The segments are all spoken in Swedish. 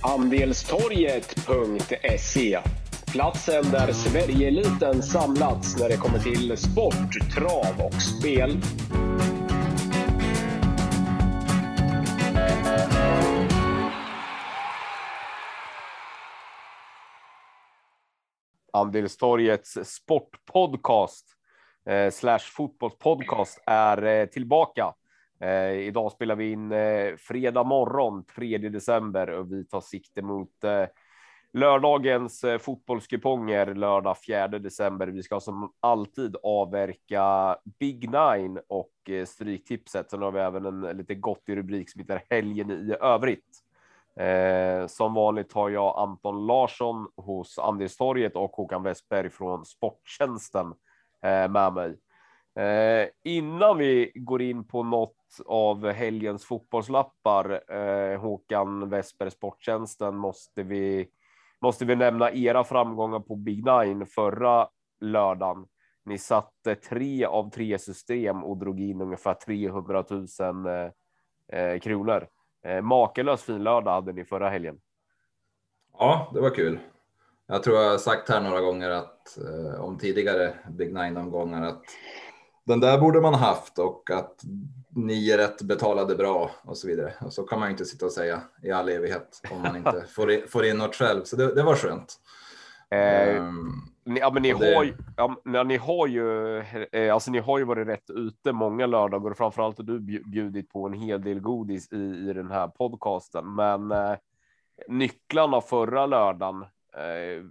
Andelstorget.se Platsen där Sverigeeliten samlats när det kommer till sport, trav och spel. Andelstorgets sportpodcast eh, slash fotbollspodcast är eh, tillbaka. Eh, idag spelar vi in eh, fredag morgon 3 december och vi tar sikte mot eh, lördagens eh, fotbollskuponger lördag 4 december. Vi ska som alltid avverka Big Nine och eh, Stryktipset. Sen har vi även en lite gott i rubrik som heter helgen i övrigt. Eh, som vanligt har jag Anton Larsson hos Andelstorget och Håkan Westberg från Sporttjänsten eh, med mig. Eh, innan vi går in på något av helgens fotbollslappar, eh, Håkan Westberg Sporttjänsten, måste vi måste vi nämna era framgångar på Big Nine förra lördagen. Ni satte tre av tre system och drog in ungefär 300 000 eh, eh, kronor. Eh, makalös fin lördag hade ni förra helgen. Ja, det var kul. Jag tror jag har sagt här några gånger att eh, om tidigare Big Nine omgångar att den där borde man haft och att nio rätt betalade bra och så vidare. Och så kan man ju inte sitta och säga i all evighet om man inte får in, får in något själv. Så det, det var skönt. Eh, um, ja, men ni det... har ju, ja, ni har ju, eh, alltså ni har ju varit rätt ute många lördagar och framförallt har du bjudit på en hel del godis i, i den här podcasten. Men eh, nycklarna förra lördagen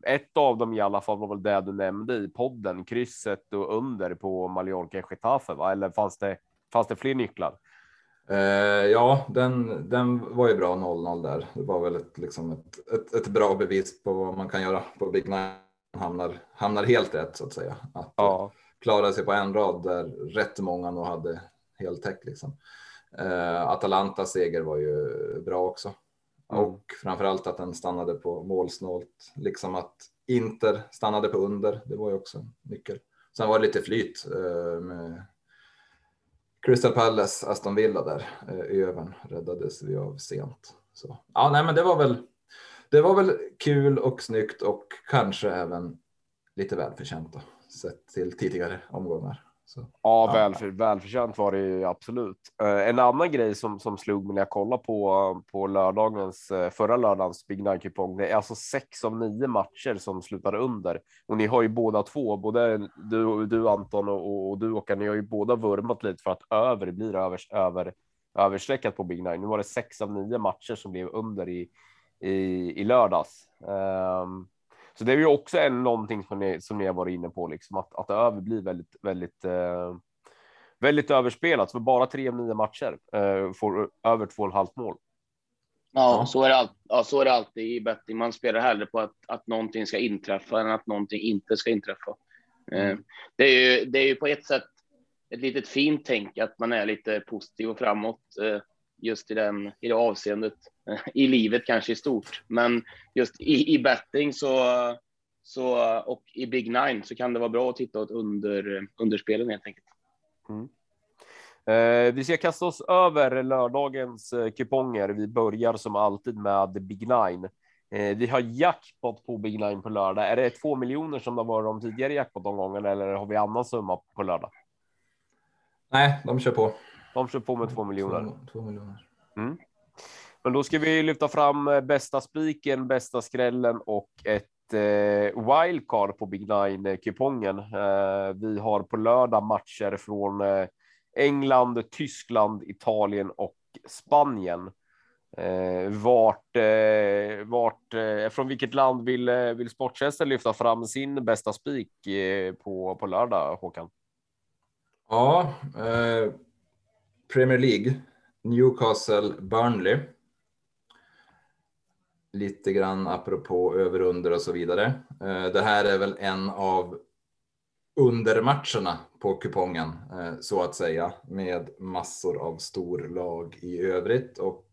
ett av dem i alla fall var väl det du nämnde i podden, krysset och under på Mallorca Getafe, va? Eller fanns det, fanns det fler nycklar? Eh, ja, den, den var ju bra 0-0 där. Det var väl ett, liksom ett, ett, ett, bra bevis på vad man kan göra på Big Nine. Hamnar, hamnar helt rätt så att säga. Att ja. klara sig på en rad där rätt många nog hade heltäck liksom. Eh, Atalanta seger var ju bra också. Mm. Och framförallt att den stannade på målsnålt, liksom att Inter stannade på under. Det var ju också en nyckel. Sen var det lite flyt eh, med Crystal Palace, Aston Villa där. Eh, Övern räddades vi av sent. Så ja, nej, men det var väl. Det var väl kul och snyggt och kanske även lite välförtjänt sett till tidigare omgångar. Så, ja, ja. Väl, välförtjänt var det ju absolut. Uh, en annan grej som, som slog mig när jag kollade på, på lördagens, uh, förra lördagens Big Nine kupong. Det är alltså sex av nio matcher som slutar under och ni har ju båda två, både du, du Anton och, och du Håkan, ni har ju båda vurmat lite för att över blir över, över överstreckat på Big Nine. Nu var det sex av nio matcher som blev under i, i, i lördags. Um, så det är ju också en någonting som ni, som ni har varit inne på, liksom att, att över blir väldigt, väldigt, eh, väldigt överspelat. För bara tre av nio matcher eh, får över två och halvt mål. Ja, så är det, all, ja, så är det alltid i betting. Man spelar hellre på att, att någonting ska inträffa än att någonting inte ska inträffa. Eh, det, är ju, det är ju på ett sätt ett litet fint tänk att man är lite positiv och framåt eh, just i, den, i det avseendet i livet kanske i stort. Men just i, i betting så, så, och i Big Nine så kan det vara bra att titta åt under, underspelen helt enkelt. Mm. Eh, vi ska kasta oss över lördagens eh, kuponger. Vi börjar som alltid med Big Nine. Eh, vi har jackpot på Big Nine på lördag. Är det två miljoner som det var de tidigare jackpot-omgångarna eller har vi annan summa på lördag? Nej, de kör på. De kör på med två miljoner. Två, två miljoner. Mm. Men då ska vi lyfta fram eh, bästa spiken, bästa skrällen och ett eh, wildcard på Big Nine kupongen. Eh, vi har på lördag matcher från eh, England, Tyskland, Italien och Spanien. Eh, vart, eh, vart eh, från vilket land vill, eh, vill Sportchesten lyfta fram sin bästa spik eh, på, på lördag, Håkan? Ja, Premier League, Newcastle, Burnley lite grann apropå över under och så vidare. Eh, det här är väl en av undermatcherna på kupongen eh, så att säga med massor av storlag i övrigt och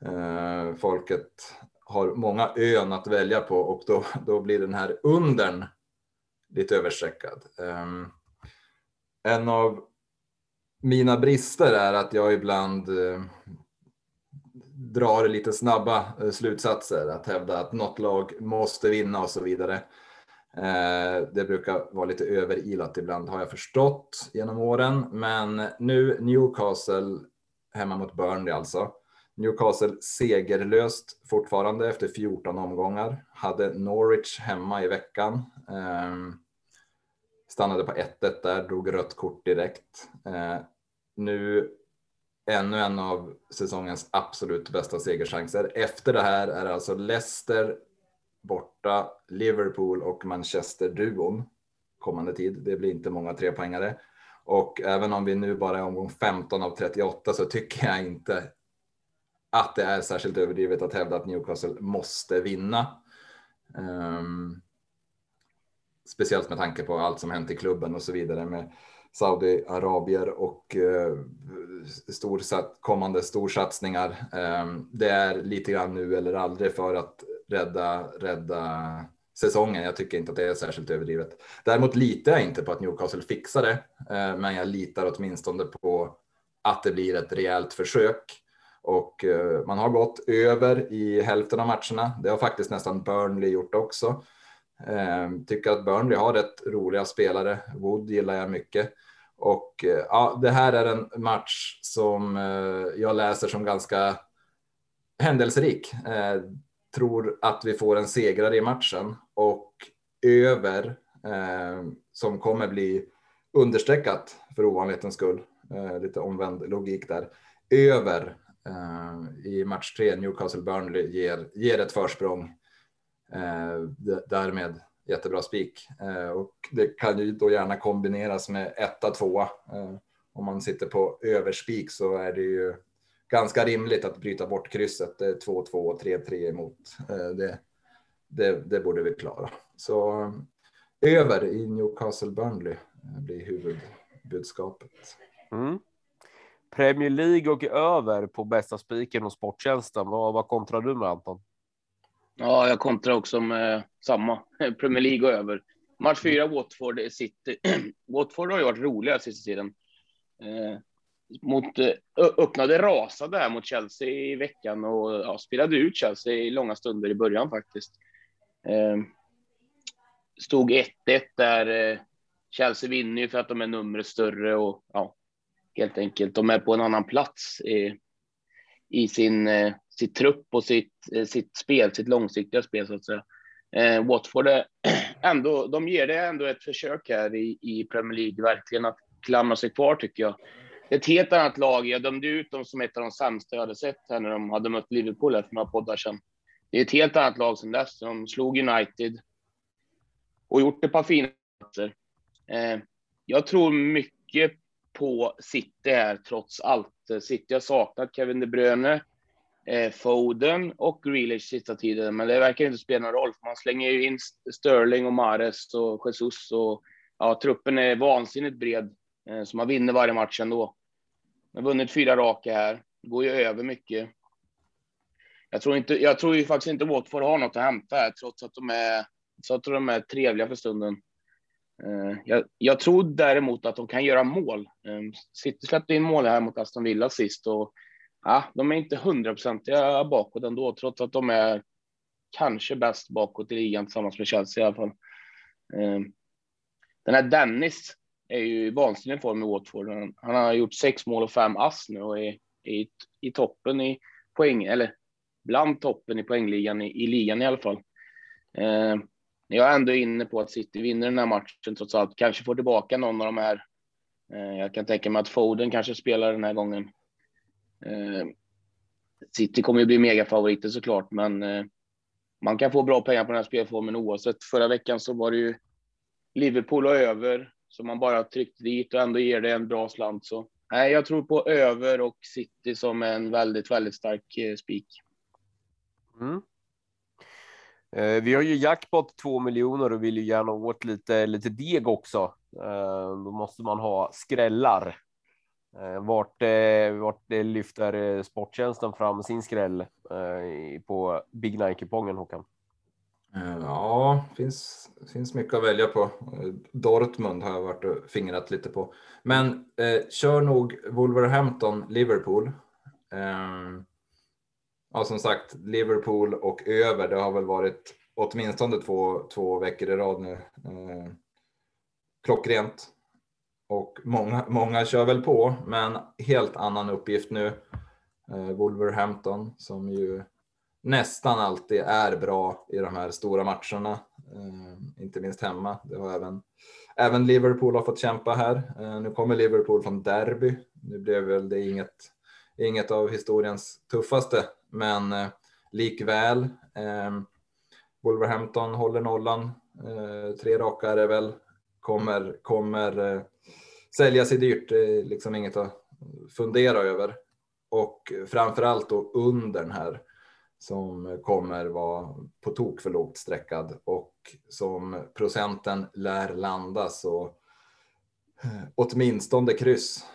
eh, folket har många ön att välja på och då, då blir den här undern lite överstreckad. Ehm, en av mina brister är att jag ibland drar lite snabba eh, slutsatser, att hävda att något lag måste vinna och så vidare. Eh, det brukar vara lite överilat ibland har jag förstått genom åren, men nu Newcastle hemma mot Burnley alltså. Newcastle segerlöst fortfarande efter 14 omgångar. Hade Norwich hemma i veckan. Ehm, stannade på 1-1 där, drog rött kort direkt. Eh, nu ännu en av säsongens absolut bästa segerchanser. Efter det här är det alltså Leicester borta, Liverpool och Manchester-duon kommande tid. Det blir inte många trepoängare. Och även om vi nu bara är omgång 15 av 38 så tycker jag inte att det är särskilt överdrivet att hävda att Newcastle måste vinna. Um, speciellt med tanke på allt som hänt i klubben och så vidare med Saudiarabier och eh, kommande storsatsningar. Eh, det är lite grann nu eller aldrig för att rädda, rädda säsongen. Jag tycker inte att det är särskilt överdrivet. Däremot litar jag inte på att Newcastle fixar det, eh, men jag litar åtminstone på att det blir ett rejält försök. Och eh, man har gått över i hälften av matcherna. Det har faktiskt nästan Burnley gjort också. Eh, tycker att Burnley har rätt roliga spelare. Wood gillar jag mycket. Och eh, ja, det här är en match som eh, jag läser som ganska händelserik. Eh, tror att vi får en segrare i matchen och över eh, som kommer bli understreckat för ovanlighetens skull. Eh, lite omvänd logik där. Över eh, i match tre Newcastle Burnley ger, ger ett försprång. därmed jättebra spik eh, och det kan ju då gärna kombineras med etta, tvåa. Eh, om man sitter på överspik så är det ju ganska rimligt att bryta bort krysset. 2-2 och 3-3 emot. Eh, det, det, det borde vi klara. Så över i Newcastle Burnley blir huvudbudskapet. Mm. Premier League och över på bästa spiken och Sporttjänsten. Vad, vad kontrar du med Anton? Ja, jag kontrar också med samma. Premier League och över. Match fyra, Watford City. Watford har ju varit roliga sista tiden. Eh, mot, eh, öppnade rasade här mot Chelsea i veckan och ja, spelade ut Chelsea i långa stunder i början faktiskt. Eh, stod 1-1 där. Eh, Chelsea vinner ju för att de är numret större och ja, helt enkelt. De är på en annan plats i, i sin eh, sitt trupp och sitt, eh, sitt spel, sitt långsiktiga spel så att säga. Eh, Watford är ändå, de ger det ändå ett försök här i, i Premier League, verkligen att klamra sig kvar tycker jag. Det är ett helt annat lag. Jag dömde ut dem som ett av de sämsta jag hade sett här när de hade mött Liverpool här för några poddar sedan. Det är ett helt annat lag som dess. De slog United och gjort ett par fina matcher. Eh, jag tror mycket på City här trots allt. City har saknat Kevin De Bruyne Eh, Foden och Grealish sista tiden, men det verkar inte spela någon roll. För man slänger ju in Sterling och Mares och Jesus och ja, truppen är vansinnigt bred, eh, så man vinner varje match ändå. Man har vunnit fyra raka här, går ju över mycket. Jag tror, inte, jag tror ju faktiskt inte Watford har något att hämta här, trots att de är, så att de är trevliga för stunden. Eh, jag, jag, tror däremot att de kan göra mål. City släppte in mål här mot Aston Villa sist och ja, de är inte hundraprocentiga bakåt ändå, trots att de är kanske bäst bakåt i ligan tillsammans med Chelsea i alla fall. Ehm, den här Dennis är ju i vansinnig form i Watford. Han har gjort sex mål och fem ass nu och är i, i toppen i poäng, eller bland toppen i poängligan i, i ligan i alla fall. Eh, jag är ändå inne på att City vinner den här matchen trots allt. Kanske får tillbaka någon av de här. Eh, jag kan tänka mig att Foden kanske spelar den här gången. Eh, City kommer ju bli megafavoriter såklart, men eh, man kan få bra pengar på den här spelformen oavsett. Förra veckan så var det ju Liverpool och över, så man bara tryckte dit och ändå ger det en bra slant. Så nej, jag tror på över och City som en väldigt, väldigt stark eh, spik. Mm. Eh, vi har ju jackpot 2 miljoner och vill ju gärna åt lite, lite deg också. Eh, då måste man ha skrällar. Eh, vart, eh, vart lyfter eh, Sporttjänsten fram sin skräll på Big Nine-kupongen, Håkan? Ja, finns, finns mycket att välja på. Dortmund har jag varit och fingrat lite på. Men eh, kör nog Wolverhampton, Liverpool. Eh, ja, som sagt, Liverpool och över, det har väl varit åtminstone två, två veckor i rad nu. Eh, klockrent. Och många, många kör väl på, men helt annan uppgift nu. Eh, Wolverhampton som ju nästan alltid är bra i de här stora matcherna, eh, inte minst hemma. Det har även, även Liverpool har fått kämpa här. Eh, nu kommer Liverpool från derby. Nu blev väl det inget, inget av historiens tuffaste, men likväl. Wolverhampton håller nollan. Tre raka är det väl. Kommer, kommer eh, sälja sig dyrt. Det är liksom inget att fundera över. Och framförallt då under den här som kommer vara på tok för lågt streckad och som procenten lär landa så eh, åtminstone kryss.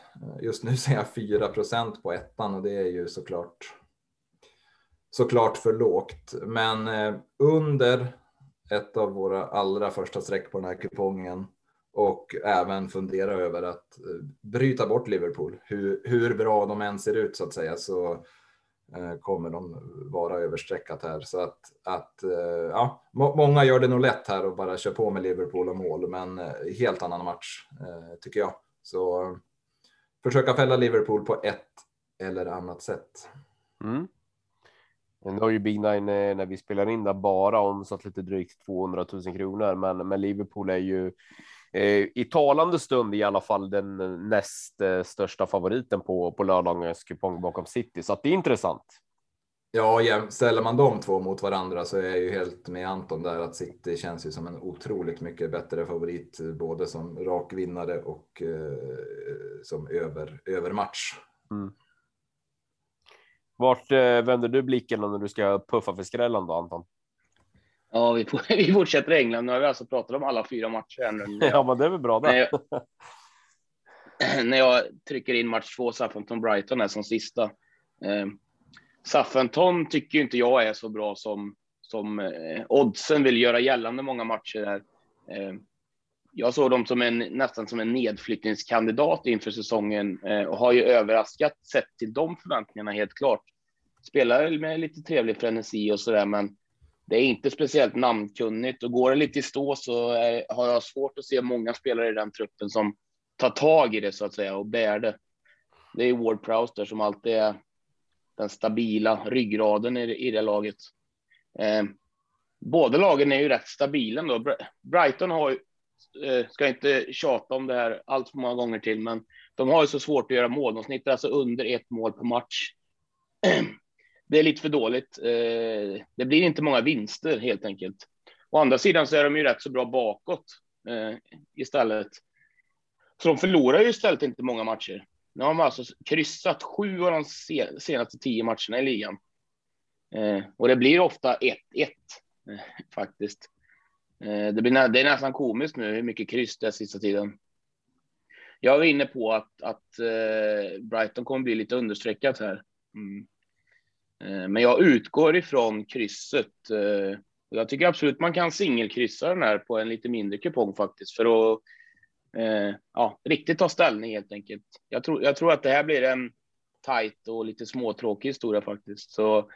Just nu ser jag 4 procent på ettan och det är ju såklart såklart för lågt. Men eh, under ett av våra allra första streck på den här kupongen och även fundera över att eh, bryta bort Liverpool. Hur, hur bra de än ser ut så att säga så eh, kommer de vara överstreckat här. Så att, att eh, ja, många gör det nog lätt här och bara kör på med Liverpool och mål, men eh, helt annan match tycker jag. Så försöka fälla Liverpool på ett eller annat sätt. Mm. Nu har ju Big Nine när vi spelar in där bara omsatt lite drygt 200 000 kronor, men, men Liverpool är ju i talande stund i alla fall den näst eh, största favoriten på, på lördagens kupong bakom City, så att det är intressant. Ja, ställer man de två mot varandra så är jag ju helt med Anton där att City känns ju som en otroligt mycket bättre favorit, både som rak vinnare och eh, som över övermatch. Mm. Vart eh, vänder du blicken när du ska puffa för skrällen då, Anton? Ja, vi, vi fortsätter i England. Nu har vi alltså pratat om alla fyra matcher. Nu. ja, men det är väl bra det. När jag, trycker in match två, Southampton-Brighton är som sista. Eh, Southampton tycker inte jag är så bra som, som eh, oddsen vill göra gällande många matcher här. Eh, jag såg dem som en, nästan som en nedflyttningskandidat inför säsongen eh, och har ju överraskat sett till de förväntningarna helt klart. Spelar med lite trevlig frenesi och så där, men det är inte speciellt namnkunnigt och går det lite i stå så är, har jag svårt att se många spelare i den truppen som tar tag i det så att säga och bär det. Det är Ward Prowse där som alltid är den stabila ryggraden i, i det laget. Eh, båda lagen är ju rätt stabila ändå. Brighton har ju Eh, ska inte tjata om det här allt för många gånger till, men de har ju så svårt att göra mål. De snittar alltså under ett mål per match. Det är lite för dåligt. Eh, det blir inte många vinster helt enkelt. Å andra sidan så är de ju rätt så bra bakåt eh, istället. Så de förlorar ju istället inte många matcher. Nu har de alltså kryssat sju av de senaste tio matcherna i ligan. Eh, och det blir ofta 1-1 eh, faktiskt. Eh, det, blir, det är nästan komiskt nu hur mycket kryss det är sista tiden. Jag var inne på att, att eh, Brighton kommer bli lite understreckat här. Mm. Eh, men jag utgår ifrån krysset. Eh, jag tycker absolut man kan singelkryssa den här på en lite mindre kupong faktiskt för att eh, ja, riktigt ta ställning helt enkelt. Jag tror, jag tror att det här blir en tajt och lite småtråkig historia faktiskt. Så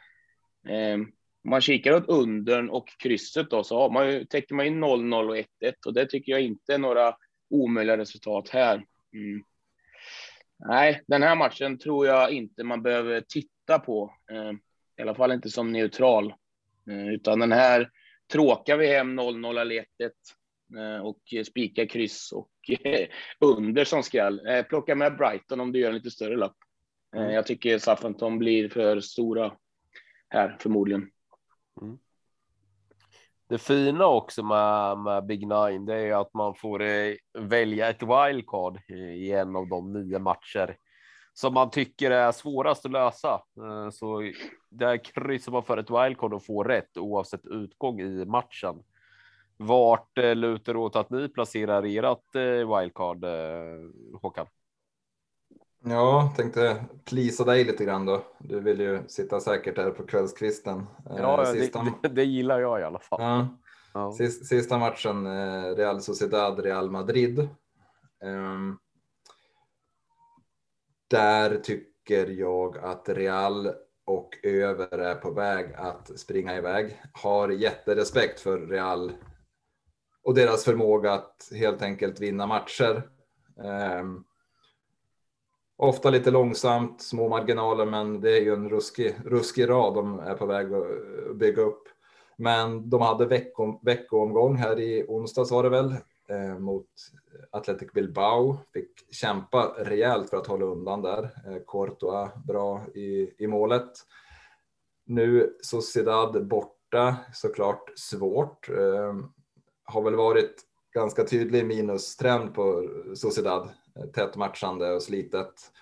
om man kikar åt undern och krysset då, så har man ju, täcker man in 0-0 och 1-1 och det tycker jag inte är några omöjliga resultat här. Mm. Nej, den här matchen tror jag inte man behöver titta på, eh, i alla fall inte som neutral, eh, utan den här tråkar vi hem 0-0 eller 1-1 eh, och spikar kryss och under som skräll. Eh, plocka med Brighton om du gör en lite större lapp. Mm. Jag tycker Southampton blir för stora här förmodligen. Mm. Det fina också med, med Big Nine, det är att man får välja ett wildcard i en av de nio matcher som man tycker är svårast att lösa. Eh, så där kryssar man för ett wildcard och får rätt oavsett utgång i matchen. Vart eh, lutar åt att ni placerar ert wildcard, Håkan? Ja, tänkte plisa dig lite grann då. Du vill ju sitta säkert här på kvällskvisten. Ja, eh, sista... det, det, gillar jag i alla fall. Ja. Ja. Sista matchen, eh, Real Sociedad, Real Madrid. Um, där tycker jag att Real och över är på väg att springa iväg. Har jätterespekt för Real och deras förmåga att helt enkelt vinna matcher. Um, ofta lite långsamt, små marginaler, men det är ju en ruskig, ruskig rad de är på väg att bygga upp. Men de hade veckom, veckoomgång här i onsdags var det väl eh, mot Athletic Bilbao. Fick kämpa rejält för att hålla undan där. Eh, Courtois bra i, i målet. Nu Sociedad borta, såklart svårt. Eh, har väl varit ganska tydlig minustrend på Sociedad. Eh, tätt matchande och slitet.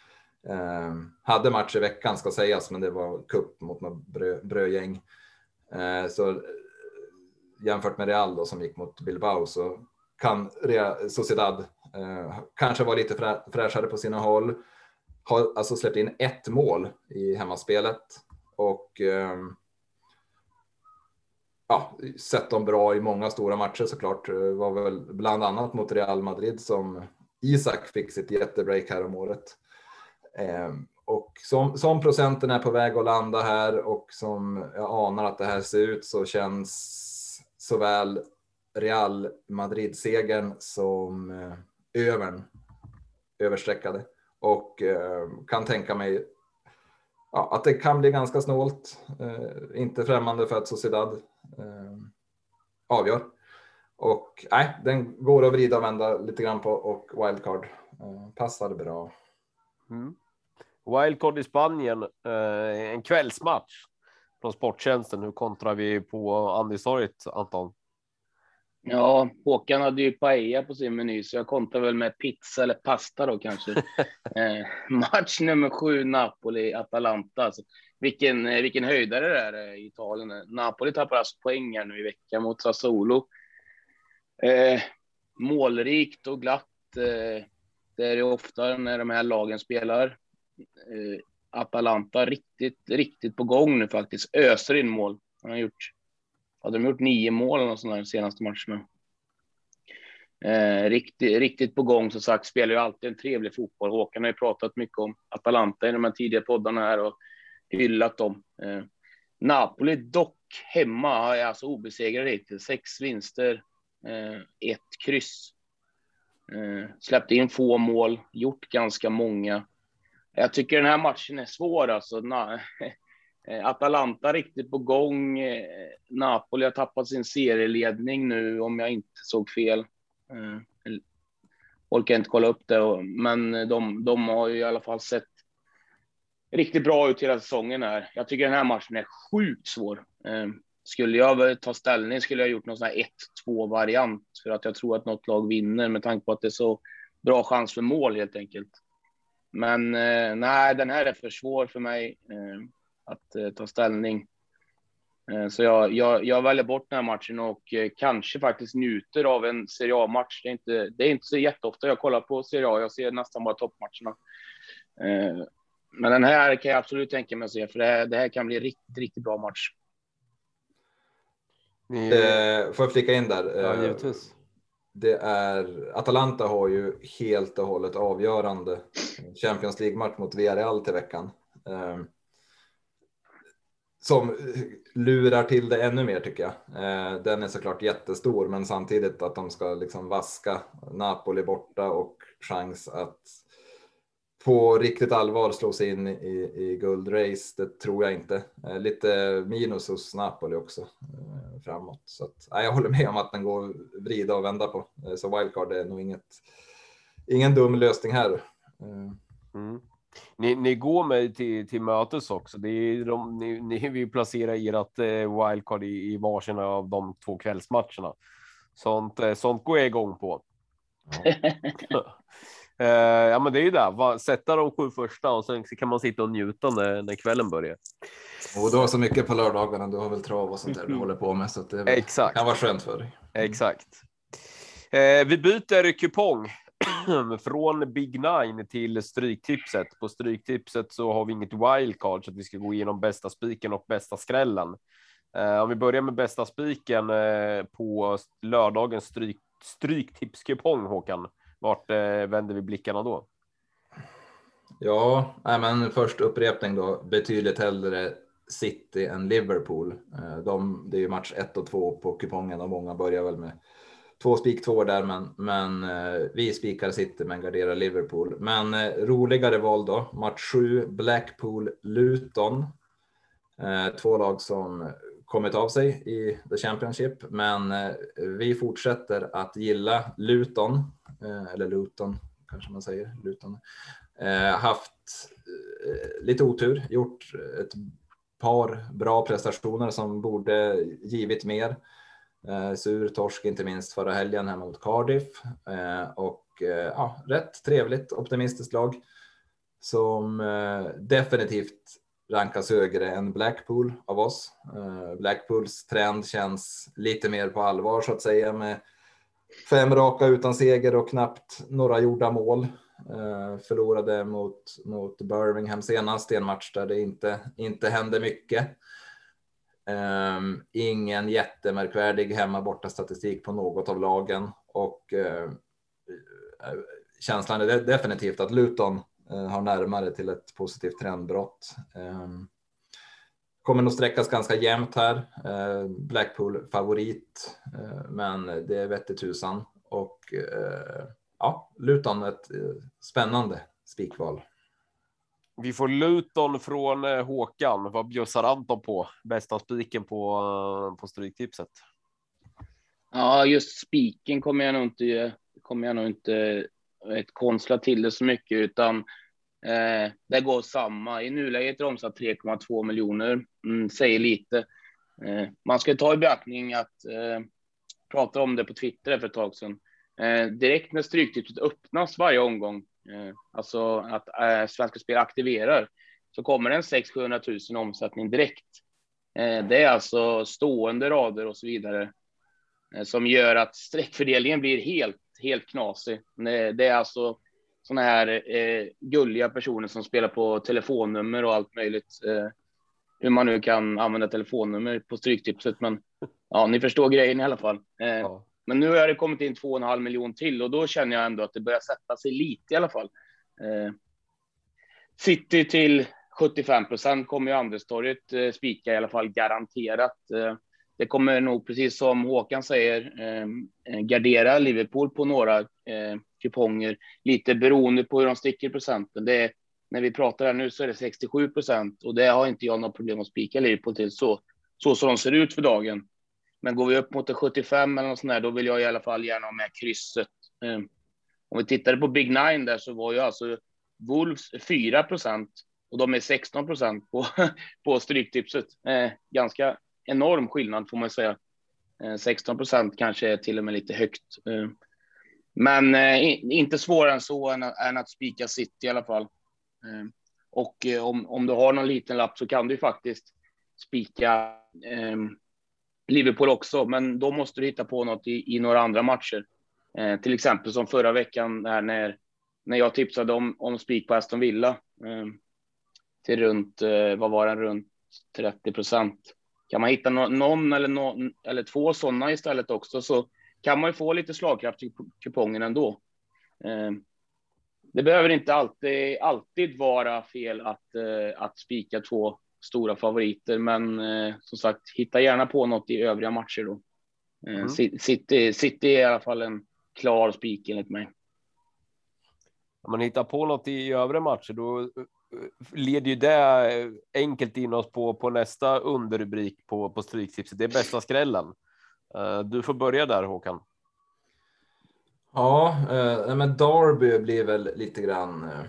Eh, hade match i veckan ska sägas, men det var kupp mot något brö, brödgäng. Eh, så eh, jämfört med Real då, som gick mot Bilbao så kan Real, Sociedad eh, kanske vara lite frä, fräschare på sina håll. Har alltså släppt in ett mål i hemmaspelet och eh, ja, sett dem bra i många stora matcher såklart. Var väl bland annat mot Real Madrid som Isak fick sitt jättebreak här om året. Eh, och som, som procenten är på väg att landa här och som jag anar att det här ser ut så känns såväl Real Madrid-segern som eh, övern överstreckade och eh, kan tänka mig ja, att det kan bli ganska snålt. Eh, inte främmande för att Sociedad avgör. Och nej, den går att vrida och vända lite grann på och wildcard passar bra. Mm. Wildcard i Spanien, en kvällsmatch från Sporttjänsten. Hur kontrar vi på Andy Anton? Ja, Håkan hade ju paella på sin meny, så jag kontrar väl med pizza eller pasta då kanske. eh, match nummer sju, Napoli-Atalanta. Alltså, vilken, eh, vilken höjdare det är eh, i Italien. Napoli tappar alltså poäng här nu i veckan mot Sassuolo. Eh, målrikt och glatt. Eh, det är det ofta när de här lagen spelar. Eh, Atalanta riktigt, riktigt på gång nu faktiskt. Öser in mål. Han har gjort, hade de gjort nio mål eller sådana de senaste matcherna. Eh, riktigt, riktigt på gång som sagt, spelar ju alltid en trevlig fotboll. Håkan har ju pratat mycket om Atalanta i de här tidiga poddarna här och hyllat dem. Eh, Napoli dock hemma är alltså obesegrade hittills. Sex vinster, eh, ett kryss. Eh, släppte in få mål, gjort ganska många. Jag tycker den här matchen är svår alltså. Na, Eh, Atalanta riktigt på gång. Eh, Napoli har tappat sin serieledning nu om jag inte såg fel. Eh, jag orkar inte kolla upp det, men de, de har ju i alla fall sett riktigt bra ut hela säsongen här. Jag tycker den här matchen är sjukt svår. Skulle jag ta ställning skulle jag gjort någon sån här 1-2 variant för att jag tror att något lag vinner med tanke på att det är så bra chans för mål helt enkelt. Men nej, den här är för svår för mig att eh, ta ställning. Eh, så jag, jag, jag, väljer bort den här matchen och eh, kanske faktiskt njuter av en Serie A-match. Det, är inte, det är inte så jätteofta jag kollar på Serie A. Jag ser nästan bara toppmatcherna. Men den här kan jag absolut tänka mig att se, för det här, det här kan bli riktigt, riktigt bra match. Ni... får jag flika in där? Ja, givetvis det är Atalanta har ju helt och hållet avgörande Champions League-match mot Villarreal till veckan. Som lurar till det ännu mer tycker jag. Eh, den är såklart jättestor, men samtidigt att de ska liksom vaska Napoli borta och chans att på riktigt allvar slå sig in i, i guldrace, det tror jag inte. Eh, lite minus hos Napoli också eh, framåt. Så att, jag håller med om att den går vrida och vända på. Så wildcard är nog inget, ingen dum lösning här. Mm. Ni, ni, går med till, till mötes också. Det är de, ni, ni vill placera ert eh, wildcard i, i varsina av de två kvällsmatcherna. Sånt, sånt går jag igång på. Ja. ja, men det är ju det. Sätta de sju första och sen kan man sitta och njuta när, när kvällen börjar. Och du har så mycket på lördagarna. Du har väl trav och sånt där du mm. håller på med så att det Exakt. kan vara skönt för dig. Exakt. Eh, vi byter kupong från Big Nine till Stryktipset. På Stryktipset så har vi inget wildcard så att vi ska gå igenom bästa spiken och bästa skrällen. Eh, om vi börjar med bästa spiken eh, på lördagens stryk, stryktipskupong Håkan. Vart eh, vänder vi blickarna då? Ja, men först upprepning då. Betydligt hellre City än Liverpool. Eh, de, det är ju match 1 och 2 på kupongen och många börjar väl med två spik två där, men, men eh, vi spikar City men garderar Liverpool. Men eh, roligare val då. Match 7 Blackpool Luton. Eh, två lag som kommit av sig i The Championship, men eh, vi fortsätter att gilla Luton eh, eller Luton kanske man säger Luton. Haft lite otur, gjort ett par bra prestationer som borde givit mer. Eh, sur torsk inte minst förra helgen hemma mot Cardiff eh, och eh, ja, rätt trevligt optimistiskt lag som eh, definitivt rankas högre än Blackpool av oss. Eh, Blackpools trend känns lite mer på allvar så att säga med fem raka utan seger och knappt några gjorda mål. Eh, förlorade mot, mot Birmingham senast i en match där det inte, inte hände mycket. Um, ingen jättemärkvärdig hemma borta statistik på något av lagen och uh, känslan är definitivt att Luton uh, har närmare till ett positivt trendbrott. Um, kommer nog sträckas ganska jämnt här. Uh, Blackpool favorit, men det är vette tusan och ja, Luton ett spännande spikval. Vi får Luton från eh, Håkan. Vad bjussar Anton på? Bästa spiken på, eh, på Stryktipset? Ja, just spiken kommer jag nog inte, kommer jag nog inte eh, ett konstla till det så mycket, utan eh, det går samma. I nuläget är det omsatt 3,2 miljoner, mm, säger lite. Eh, man ska ta i beaktning att eh, prata om det på Twitter för ett tag sedan. Eh, direkt när Stryktipset öppnas varje omgång, Eh, alltså att eh, Svenska Spel aktiverar, så kommer det en 600 000 omsättning direkt. Eh, det är alltså stående rader och så vidare eh, som gör att streckfördelningen blir helt, helt knasig. Det är alltså sådana här eh, gulliga personer som spelar på telefonnummer och allt möjligt. Eh, hur man nu kan använda telefonnummer på Stryktipset, men ja, ni förstår grejen i alla fall. Eh, ja. Men nu har det kommit in två och en halv miljon till och då känner jag ändå att det börjar sätta sig lite i alla fall. Eh, City till 75 procent kommer ju Anderstorget eh, spika i alla fall garanterat. Eh, det kommer nog, precis som Håkan säger, eh, gardera Liverpool på några eh, kuponger, lite beroende på hur de sticker procenten. Det är, när vi pratar här nu så är det 67 procent och det har inte jag något problem att spika Liverpool till så, så som de ser ut för dagen. Men går vi upp mot 75 eller något sånt där, då vill jag i alla fall gärna ha med krysset. Ehm, om vi tittade på Big Nine där så var ju alltså Wolves 4 procent och de är 16 procent på, på stryktipset. Ehm, ganska enorm skillnad får man säga. Ehm, 16 procent kanske är till och med lite högt. Men eh, inte svårare än så än, än att spika City i alla fall. Och eh, om, om du har någon liten lapp så kan du faktiskt spika Liverpool också, men då måste du hitta på något i, i några andra matcher. Eh, till exempel som förra veckan där när, när jag tipsade om, om spik på Aston Villa eh, till runt, eh, vad var den, runt 30 procent. Kan man hitta no någon eller, no eller två sådana istället också så kan man ju få lite slagkraft i kupongen ändå. Eh, det behöver inte alltid, alltid vara fel att, eh, att spika två stora favoriter, men eh, som sagt, hitta gärna på något i övriga matcher då. Eh, mm. City, City är i alla fall en klar spik enligt mig. Om man hittar på något i övriga matcher, då eh, leder ju det eh, enkelt in oss på, på nästa underrubrik på, på Stryktipset. Det är bästa skrällen. Uh, du får börja där Håkan. Ja, eh, men Darby blir väl lite grann eh,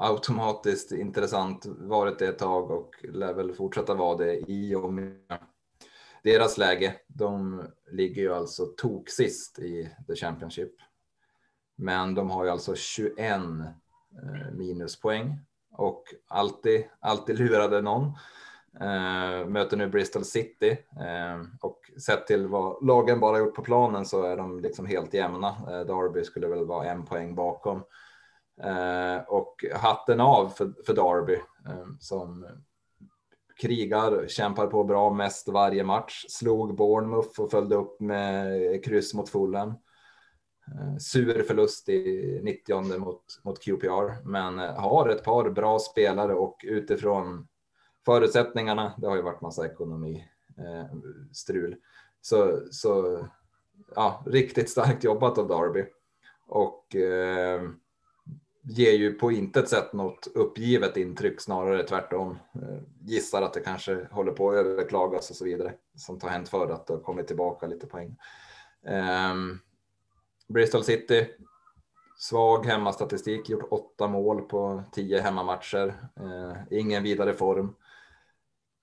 automatiskt intressant varit det ett tag och lär väl fortsätta vara det i och med deras läge. De ligger ju alltså tok sist i the Championship. Men de har ju alltså 21 eh, minuspoäng och alltid, alltid lurade någon. Eh, möter nu Bristol City eh, och sett till vad lagen bara gjort på planen så är de liksom helt jämna. Derby skulle väl vara en poäng bakom. Eh, och hatten av för, för Derby eh, som krigar, kämpar på bra mest varje match, slog Bournemouth och följde upp med kryss mot Fulham. Eh, sur förlust i 90 mot, mot QPR, men eh, har ett par bra spelare och utifrån förutsättningarna, det har ju varit massa ekonomi eh, strul, så, så ja, riktigt starkt jobbat av Darby och eh, ger ju på intet sätt något uppgivet intryck, snarare tvärtom. Eh, gissar att det kanske håller på att överklagas och så vidare som har hänt förr att det har kommit tillbaka lite poäng. Um, Bristol City, svag hemmastatistik, gjort åtta mål på tio hemmamatcher, uh, ingen vidare form.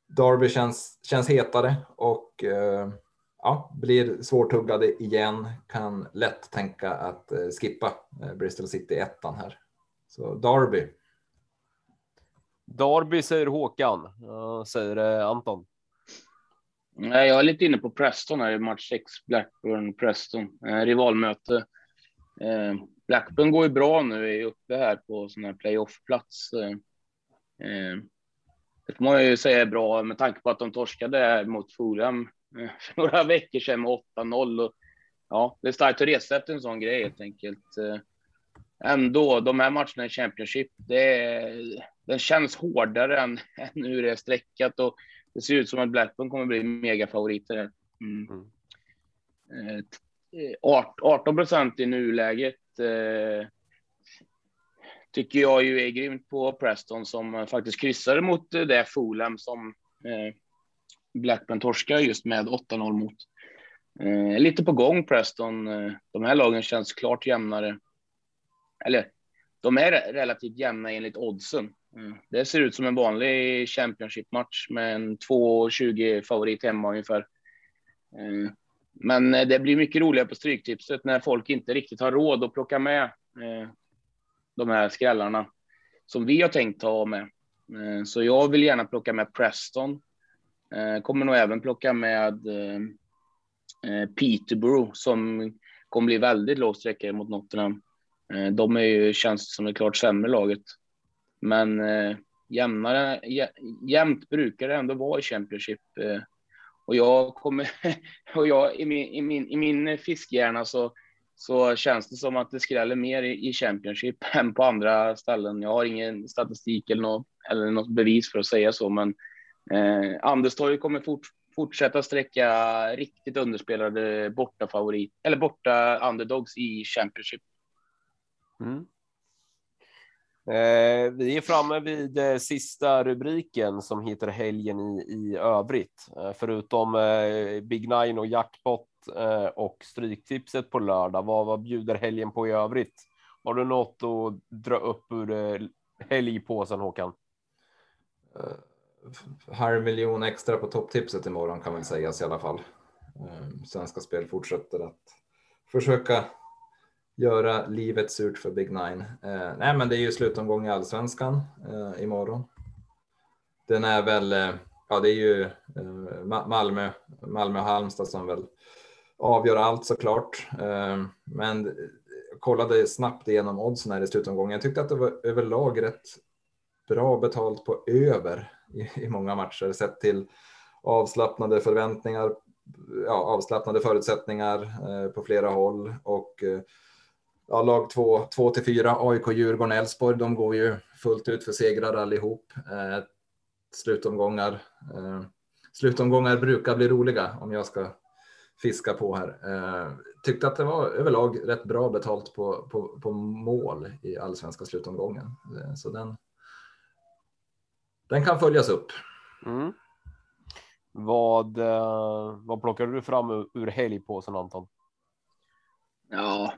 Derby känns, känns hetare och uh, ja, blir svårtuggade igen. Kan lätt tänka att skippa Bristol City ettan här. Så Derby. Derby säger Håkan, säger Anton. Nej, jag är lite inne på Preston här i match 6, Blackburn Preston, rivalmöte. Blackburn går ju bra nu, är uppe här på sån här playoff-plats. Det får man ju säga är bra med tanke på att de torskade mot Fulham eh, för några veckor sedan med 8-0. Ja, det är starkt att resa efter en sån grej helt enkelt. Eh, ändå, de här matcherna i Championship, det, den känns hårdare än, än hur det är streckat och det ser ut som att Blackburn kommer bli megafavoriter. Mm. Mm. 18 eh, procent i nuläget tycker jag ju är grymt på Preston som faktiskt kryssade mot det Fulham som eh, Blackburn torskar just med 8-0 mot. Eh, lite på gång Preston. Eh, de här lagen känns klart jämnare. Eller de är relativt jämna enligt oddsen. Det ser ut som en vanlig Championship-match med en 2,20 favorit hemma ungefär. Men det blir mycket roligare på Stryktipset när folk inte riktigt har råd att plocka med de här skrällarna som vi har tänkt ta med. Eh, så jag vill gärna plocka med Preston. Eh, kommer nog även plocka med eh, Peterborough som kommer bli väldigt låg sträcka mot Nottingham. Eh, de är ju, känns som det klart sämre laget. Men eh, jämnare, jämnt brukar det ändå vara i Championship. Eh, och jag kommer, och jag i min, i min, i min fiskhjärna så så känns det som att det skräller mer i, Championship än på andra ställen. Jag har ingen statistik eller något, eller något bevis för att säga så, men eh, Anderstorg kommer fort, fortsätta sträcka riktigt underspelade borta favorit eller borta underdogs i Championship. Mm. Eh, vi är framme vid eh, sista rubriken som heter helgen i, i övrigt. Eh, förutom eh, Big Nine och jackpot Eh, och Stryktipset på lördag. Vad, vad bjuder helgen på i övrigt? Har du något att dra upp ur eh, helgpåsen Håkan? Halv miljon extra på topptipset imorgon kan väl sägas i alla fall. Svenska Spel fortsätter att försöka göra livet surt för Big Nine. Eh, nej, men det är ju slutomgång i allsvenskan eh, imorgon. Den är väl, eh, ja, det är ju eh, Malmö, Malmö och Halmstad som väl avgör allt såklart. Eh, men jag kollade snabbt igenom oddsen här i slutomgången. Jag tyckte att det var överlag rätt bra betalt på över i, i många matcher sett till avslappnade förväntningar, ja, avslappnade förutsättningar eh, på flera håll och eh, ja, lag 2, 2 till 4, AIK, Djurgården, Elfsborg, de går ju fullt ut för segrar allihop. Eh, slutomgångar. Eh, slutomgångar brukar bli roliga om jag ska fiska på här. Eh, tyckte att det var överlag rätt bra betalt på, på, på mål i allsvenska slutomgången. Eh, så den, den kan följas upp. Mm. Vad, eh, vad plockade du fram ur helgpåsen Anton?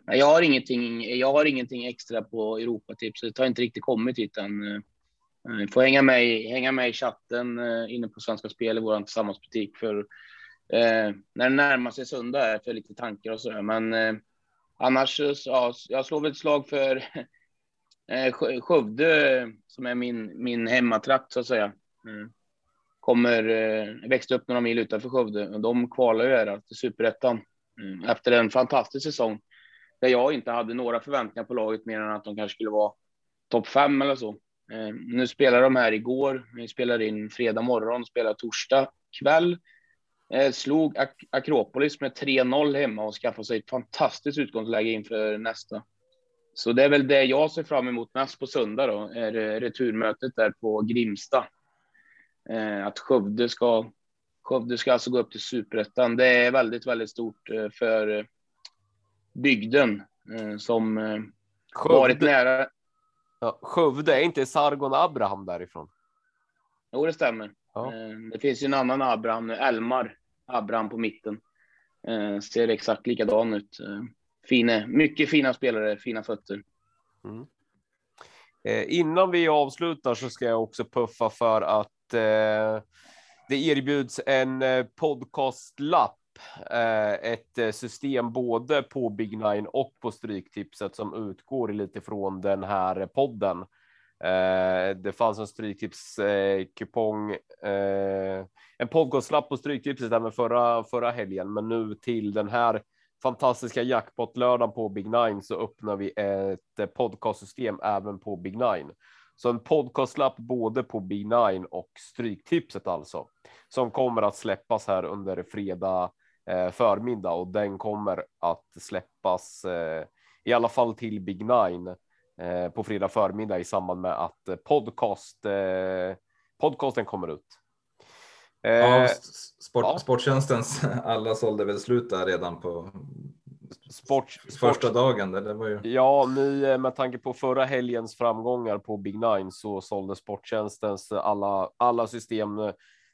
Jag har ingenting. Jag har ingenting extra på Europatipset. Det har inte riktigt kommit hit än. Ni får hänga med, hänga med i chatten eh, inne på Svenska Spel i vår tillsammansbutik för eh, när det närmar sig söndag är för lite tankar och så. Men eh, annars, eh, ja, jag slår väl ett slag för eh, Skövde som är min, min hemmatrakt så att säga. Mm. Kommer, eh, växte upp några mil utanför Skövde och de kvalar ju här till superettan mm. efter en fantastisk säsong där jag inte hade några förväntningar på laget mer än att de kanske skulle vara topp fem eller så. Eh, nu spelar de här igår. Vi spelar in fredag morgon, spelar torsdag kväll eh, slog Ak Akropolis med 3-0 hemma och skaffade sig ett fantastiskt utgångsläge inför nästa. Så det är väl det jag ser fram emot mest på söndag då, är eh, returmötet där på Grimsta. Att Skövde ska, Skövde ska alltså gå upp till superettan. Det är väldigt, väldigt stort för bygden eh, som eh, Skövde. varit nära. Ja, Skövde, är inte Sargon Abraham därifrån? Jo, det stämmer. Ja. Eh, det finns ju en annan Abraham, Elmar Abraham på mitten. Ser exakt likadan ut. Fina, mycket fina spelare, fina fötter. Mm. innan vi avslutar så ska jag också puffa för att det erbjuds en podcastlapp Eh, ett eh, system både på Big Nine och på Stryktipset som utgår lite från den här podden. Eh, det fanns en Stryktips kupong, en podcastlapp på Stryktipset även förra, förra helgen, men nu till den här fantastiska jackpot-lördagen på Big Nine så öppnar vi ett podcastsystem även på Big Nine. Så en podcastlapp både på Big Nine och Stryktipset alltså, som kommer att släppas här under fredag förmiddag och den kommer att släppas eh, i alla fall till Big Nine eh, på fredag förmiddag i samband med att podcast podcasten kommer ut. Ja, sport, ja. Sporttjänstens alla sålde väl slut där redan på sport, första sport. dagen. Det var ju... Ja, nu med tanke på förra helgens framgångar på Big Nine så sålde Sporttjänstens alla, alla system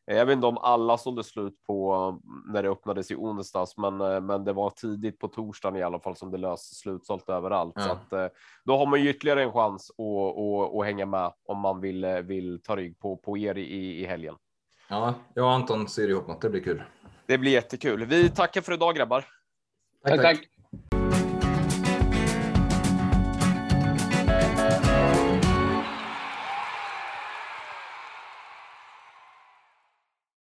jag vet inte om alla sålde slut på när det öppnades i onsdags, men, eh, men det var tidigt på torsdagen i alla fall som det lös slutsålt överallt. Ja. Så att, eh, då har man ju ytterligare en chans att, att, att hänga med om man vill, eh, vill ta rygg på, på er i, i helgen. Ja, jag och Anton ser ihop något. Det blir kul. Det blir jättekul. Vi tackar för idag grabbar. tack. tack. tack.